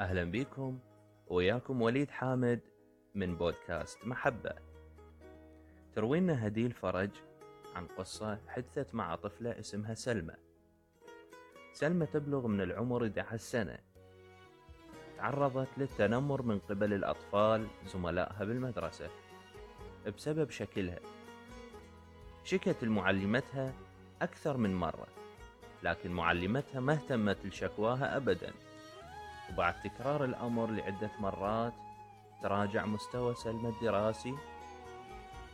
أهلا بكم وياكم وليد حامد من بودكاست محبة. تروينا هديل فرج عن قصة حدثت مع طفلة اسمها سلمى. سلمى تبلغ من العمر 11 سنة. تعرضت للتنمر من قبل الأطفال زملائها بالمدرسة بسبب شكلها. شكت لمعلمتها أكثر من مرة لكن معلمتها ما اهتمت لشكواها أبدا. وبعد تكرار الأمر لعدة مرات تراجع مستوى سلمى الدراسي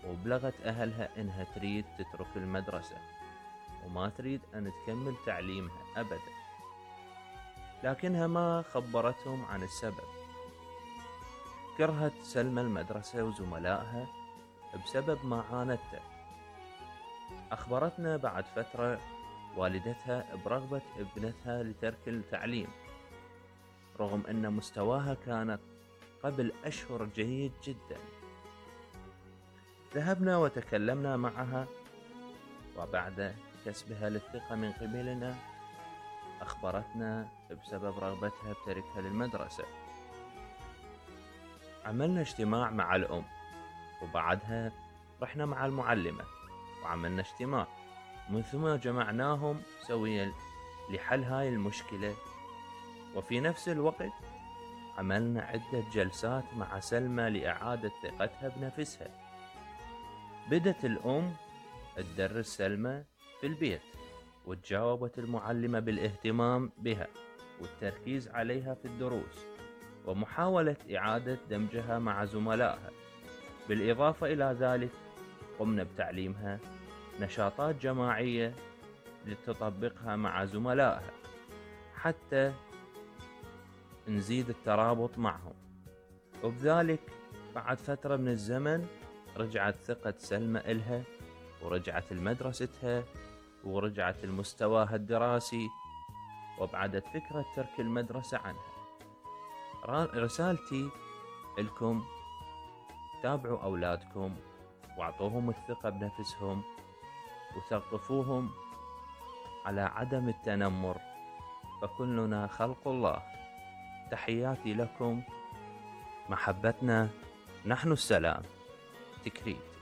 وبلغت أهلها إنها تريد تترك المدرسة وما تريد أن تكمل تعليمها أبدا. لكنها ما خبرتهم عن السبب. كرهت سلمى المدرسة وزملائها بسبب ما عانته. أخبرتنا بعد فترة والدتها برغبة ابنتها لترك التعليم. رغم أن مستواها كانت قبل أشهر جيد جدا. ذهبنا وتكلمنا معها وبعد كسبها للثقة من قبلنا أخبرتنا بسبب رغبتها بتركها للمدرسة. عملنا اجتماع مع الأم وبعدها رحنا مع المعلمة وعملنا اجتماع. من ثم جمعناهم سويا لحل هاي المشكلة وفي نفس الوقت عملنا عدة جلسات مع سلمى لإعادة ثقتها بنفسها. بدت الأم تدرس سلمى في البيت وتجاوبت المعلمة بالاهتمام بها والتركيز عليها في الدروس ومحاولة إعادة دمجها مع زملائها. بالإضافة إلى ذلك قمنا بتعليمها نشاطات جماعية لتطبقها مع زملائها حتى نزيد الترابط معهم. وبذلك بعد فترة من الزمن رجعت ثقة سلمى إلها ورجعت لمدرستها ورجعت لمستواها الدراسي وابعدت فكرة ترك المدرسة عنها. رسالتي لكم تابعوا أولادكم واعطوهم الثقة بنفسهم وثقفوهم على عدم التنمر فكلنا خلق الله. تحياتي لكم محبتنا نحن السلام. تكريت.